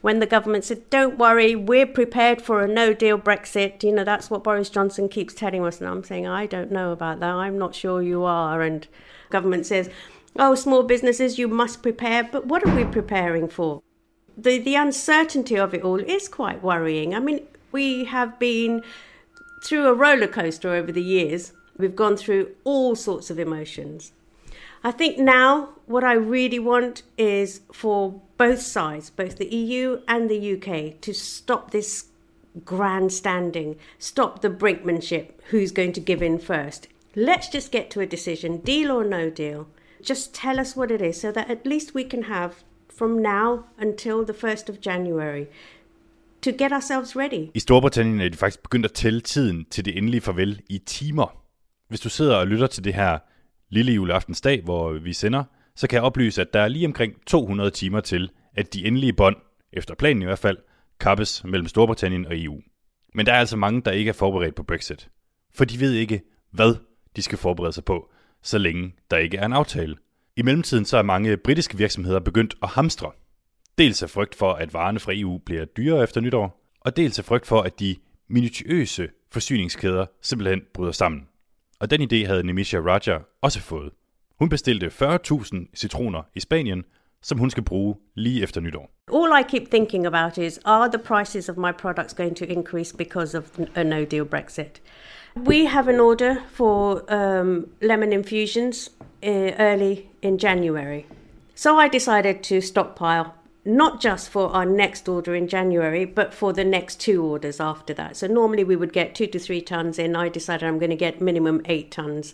When the government said, "Don't worry, we're prepared for a no-deal Brexit," you know that's what Boris Johnson keeps telling us, and I'm saying I don't know about that. I'm not sure you are. And government says, "Oh, small businesses, you must prepare," but what are we preparing for? The the uncertainty of it all is quite worrying. I mean, we have been through a roller coaster over the years. We've gone through all sorts of emotions. I think now what I really want is for both sides, both the EU and the UK, to stop this grandstanding, stop the brinkmanship who's going to give in first. Let's just get to a decision, deal or no deal. Just tell us what it is so that at least we can have from now until the 1st of January to get ourselves ready. I Storbritannien er de faktisk begyndt at tælle tiden til det endelige farvel i timer. Hvis du sidder og lytter til det her lille juleaftensdag, hvor vi sender, så kan jeg oplyse, at der er lige omkring 200 timer til, at de endelige bånd, efter planen i hvert fald, kappes mellem Storbritannien og EU. Men der er altså mange, der ikke er forberedt på Brexit. For de ved ikke, hvad de skal forberede sig på, så længe der ikke er en aftale. I mellemtiden så er mange britiske virksomheder begyndt at hamstre. Dels af frygt for, at varerne fra EU bliver dyrere efter nytår, og dels af frygt for, at de minutiøse forsyningskæder simpelthen bryder sammen. Og den idé havde Nemisha Raja også fået. Hun bestilte 40.000 citroner i Spanien, som hun skal bruge lige efter nytår. All I keep thinking about is are the prices of my products going to increase because of a no deal Brexit? We have an order for um, lemon infusions uh, early in January. So I decided to stockpile not just for our next order in January, but for the next two orders after that. So normally we would get two to three tons in. I decided I'm going to get minimum eight tons.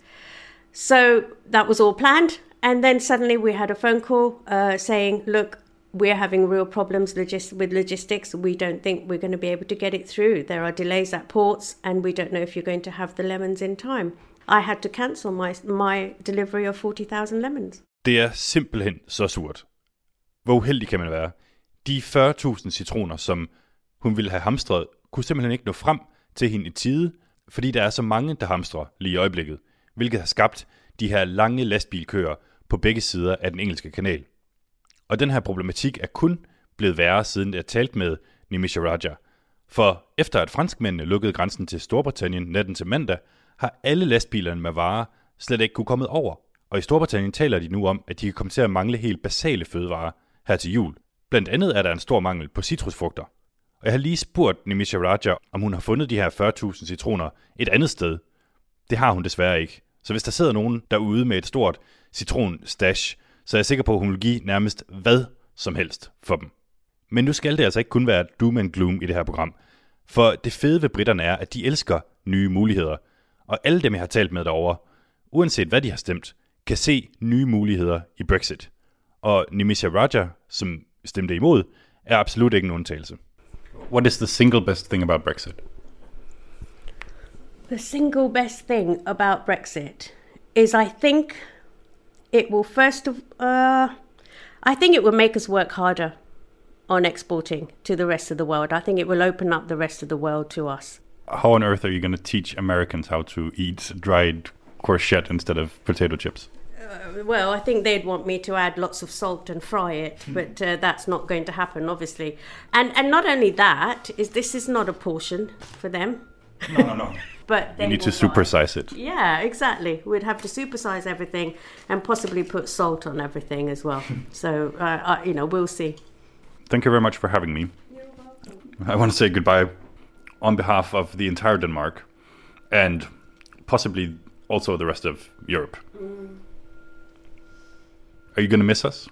So that was all planned. And then suddenly we had a phone call uh, saying, look, we're having real problems with logistics. We don't think we're going to be able to get it through. There are delays at ports, and we don't know if you're going to have the lemons in time. I had to cancel my, my delivery of 40,000 lemons. Det er simpelthen så surt. Hvor uheldig kan man være? De 40.000 citroner, som hun ville have hamstret, kunne simpelthen ikke nå frem til hende i tide, fordi der er så mange, der hamstrer lige i øjeblikket, hvilket har skabt de her lange lastbilkøer på begge sider af den engelske kanal. Og den her problematik er kun blevet værre, siden jeg talte med Nimisha Raja. For efter at franskmændene lukkede grænsen til Storbritannien natten til mandag, har alle lastbilerne med varer slet ikke kunne komme over. Og i Storbritannien taler de nu om, at de kan komme til at mangle helt basale fødevarer her til jul. Blandt andet er der en stor mangel på citrusfrugter. Og jeg har lige spurgt Nimisha Raja, om hun har fundet de her 40.000 citroner et andet sted. Det har hun desværre ikke. Så hvis der sidder nogen derude med et stort citronstash, så er jeg sikker på, at hun vil give nærmest hvad som helst for dem. Men nu skal det altså ikke kun være doom and gloom i det her program. For det fede ved britterne er, at de elsker nye muligheder. Og alle dem, jeg har talt med derovre, uanset hvad de har stemt, kan se nye muligheder i Brexit. Og Nimisha Raja, som stemte imod, er absolut ikke en undtagelse. What is the single best thing about Brexit? The single best thing about Brexit is I think it will first of uh, I think it will make us work harder on exporting to the rest of the world. I think it will open up the rest of the world to us. How on earth are you going to teach Americans how to eat dried courgette instead of potato chips? Uh, well, I think they'd want me to add lots of salt and fry it, but uh, that's not going to happen, obviously. And and not only that is this is not a portion for them. No, no, no. but You need to supersize it. Yeah, exactly. We'd have to supersize everything and possibly put salt on everything as well. so uh, uh, you know, we'll see. Thank you very much for having me. I want to say goodbye on behalf of the entire Denmark and possibly also the rest of Europe. Are you going to miss us?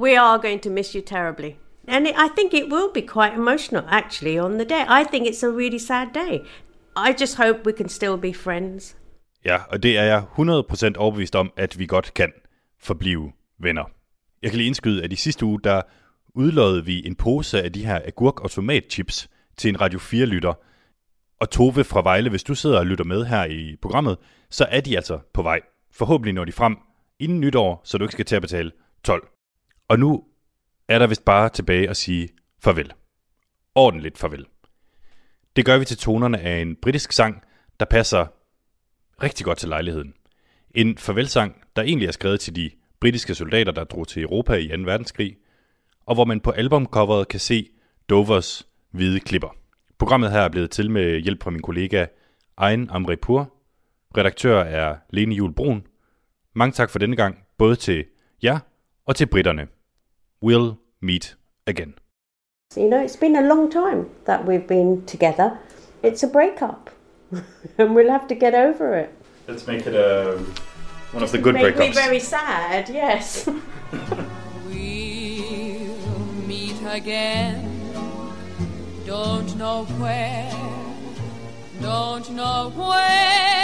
We are going to miss you terribly. And it, I think it will be quite emotional, actually, on the day. I think it's a really sad day. I just hope we can still be friends. Ja, og det er jeg 100% overbevist om, at vi godt kan forblive venner. Jeg kan lige indskyde, at i sidste uge, der udlodede vi en pose af de her agurk- og tomatchips til en Radio 4-lytter. Og Tove fra Vejle, hvis du sidder og lytter med her i programmet, så er de altså på vej. Forhåbentlig når de frem inden nytår, så du ikke skal til at betale 12. Og nu er der vist bare tilbage at sige farvel. Ordentligt farvel. Det gør vi til tonerne af en britisk sang, der passer rigtig godt til lejligheden. En farvelsang, der egentlig er skrevet til de britiske soldater, der drog til Europa i 2. verdenskrig, og hvor man på albumcoveret kan se Dovers hvide klipper. Programmet her er blevet til med hjælp fra min kollega Ein Amrepur. Redaktør er Lene Jul Brun. Mange tak for denne gang, både til jer og til britterne. We'll meet again. You know, it's been a long time that we've been together. It's a breakup. and we'll have to get over it. Let's make it uh, one of the good Make me very sad, yes. We'll meet again. Don't know where, don't know when.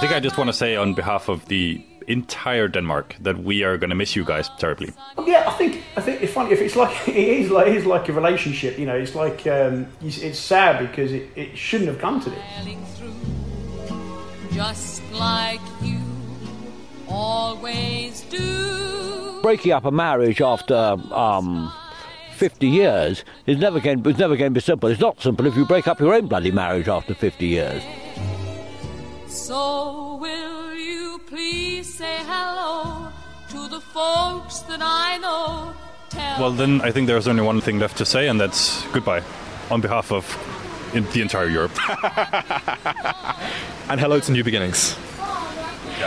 I think I just want to say on behalf of the entire Denmark that we are going to miss you guys terribly. Yeah, I think I think it's funny if it's like it is like it is like a relationship. You know, it's like um, it's, it's sad because it, it shouldn't have come to this. Just like you always do. breaking up a marriage after um, 50 years is never going, is never going to be simple. It's not simple if you break up your own bloody marriage after 50 years. So will you please say hello to the folks that I know? Tell Well, then I think there's only one thing left to say, and that's goodbye on behalf of in the entire Europe. And hello to new beginnings.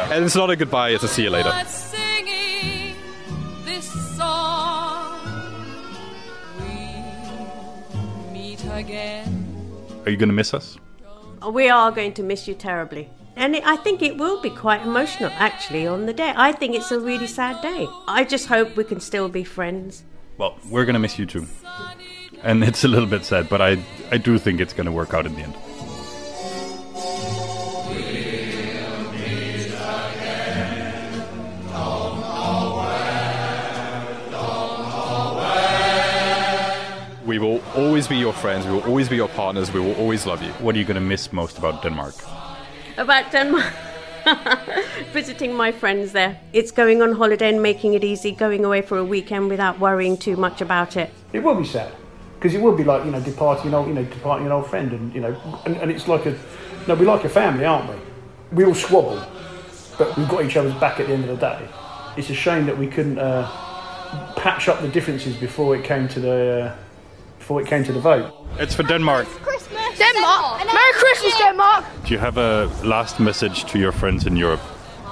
And it's not a goodbye, it's a see you later. us singing this song. We meet again. Are you going to miss us? We are going to miss you terribly. And it, I think it will be quite emotional, actually, on the day. I think it's a really sad day. I just hope we can still be friends. Well, we're going to miss you too. And it's a little bit sad, but I, I do think it's going to work out in the end. Always be your friends, we will always be your partners, we will always love you. What are you going to miss most about Denmark? About Denmark. Visiting my friends there. It's going on holiday and making it easy, going away for a weekend without worrying too much about it. It will be sad because it will be like you know departing an old you know departing an old friend and you know and, and it's like a no we like a family aren't we? We all squabble, but we've got each other's back at the end of the day. It's a shame that we couldn't uh, patch up the differences before it came to the uh, before it came to the vote. It's for Denmark. Christmas. Denmark. Merry Christmas, Denmark. Do you have a last message to your friends in Europe?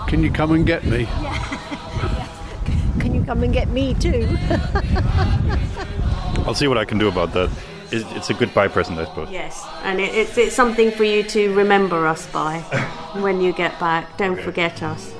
Can you come and get me? Can you come and get me too? I'll see what I can do about that. It's a goodbye present, I suppose. Yes, and it, it's, it's something for you to remember us by when you get back. Don't forget us.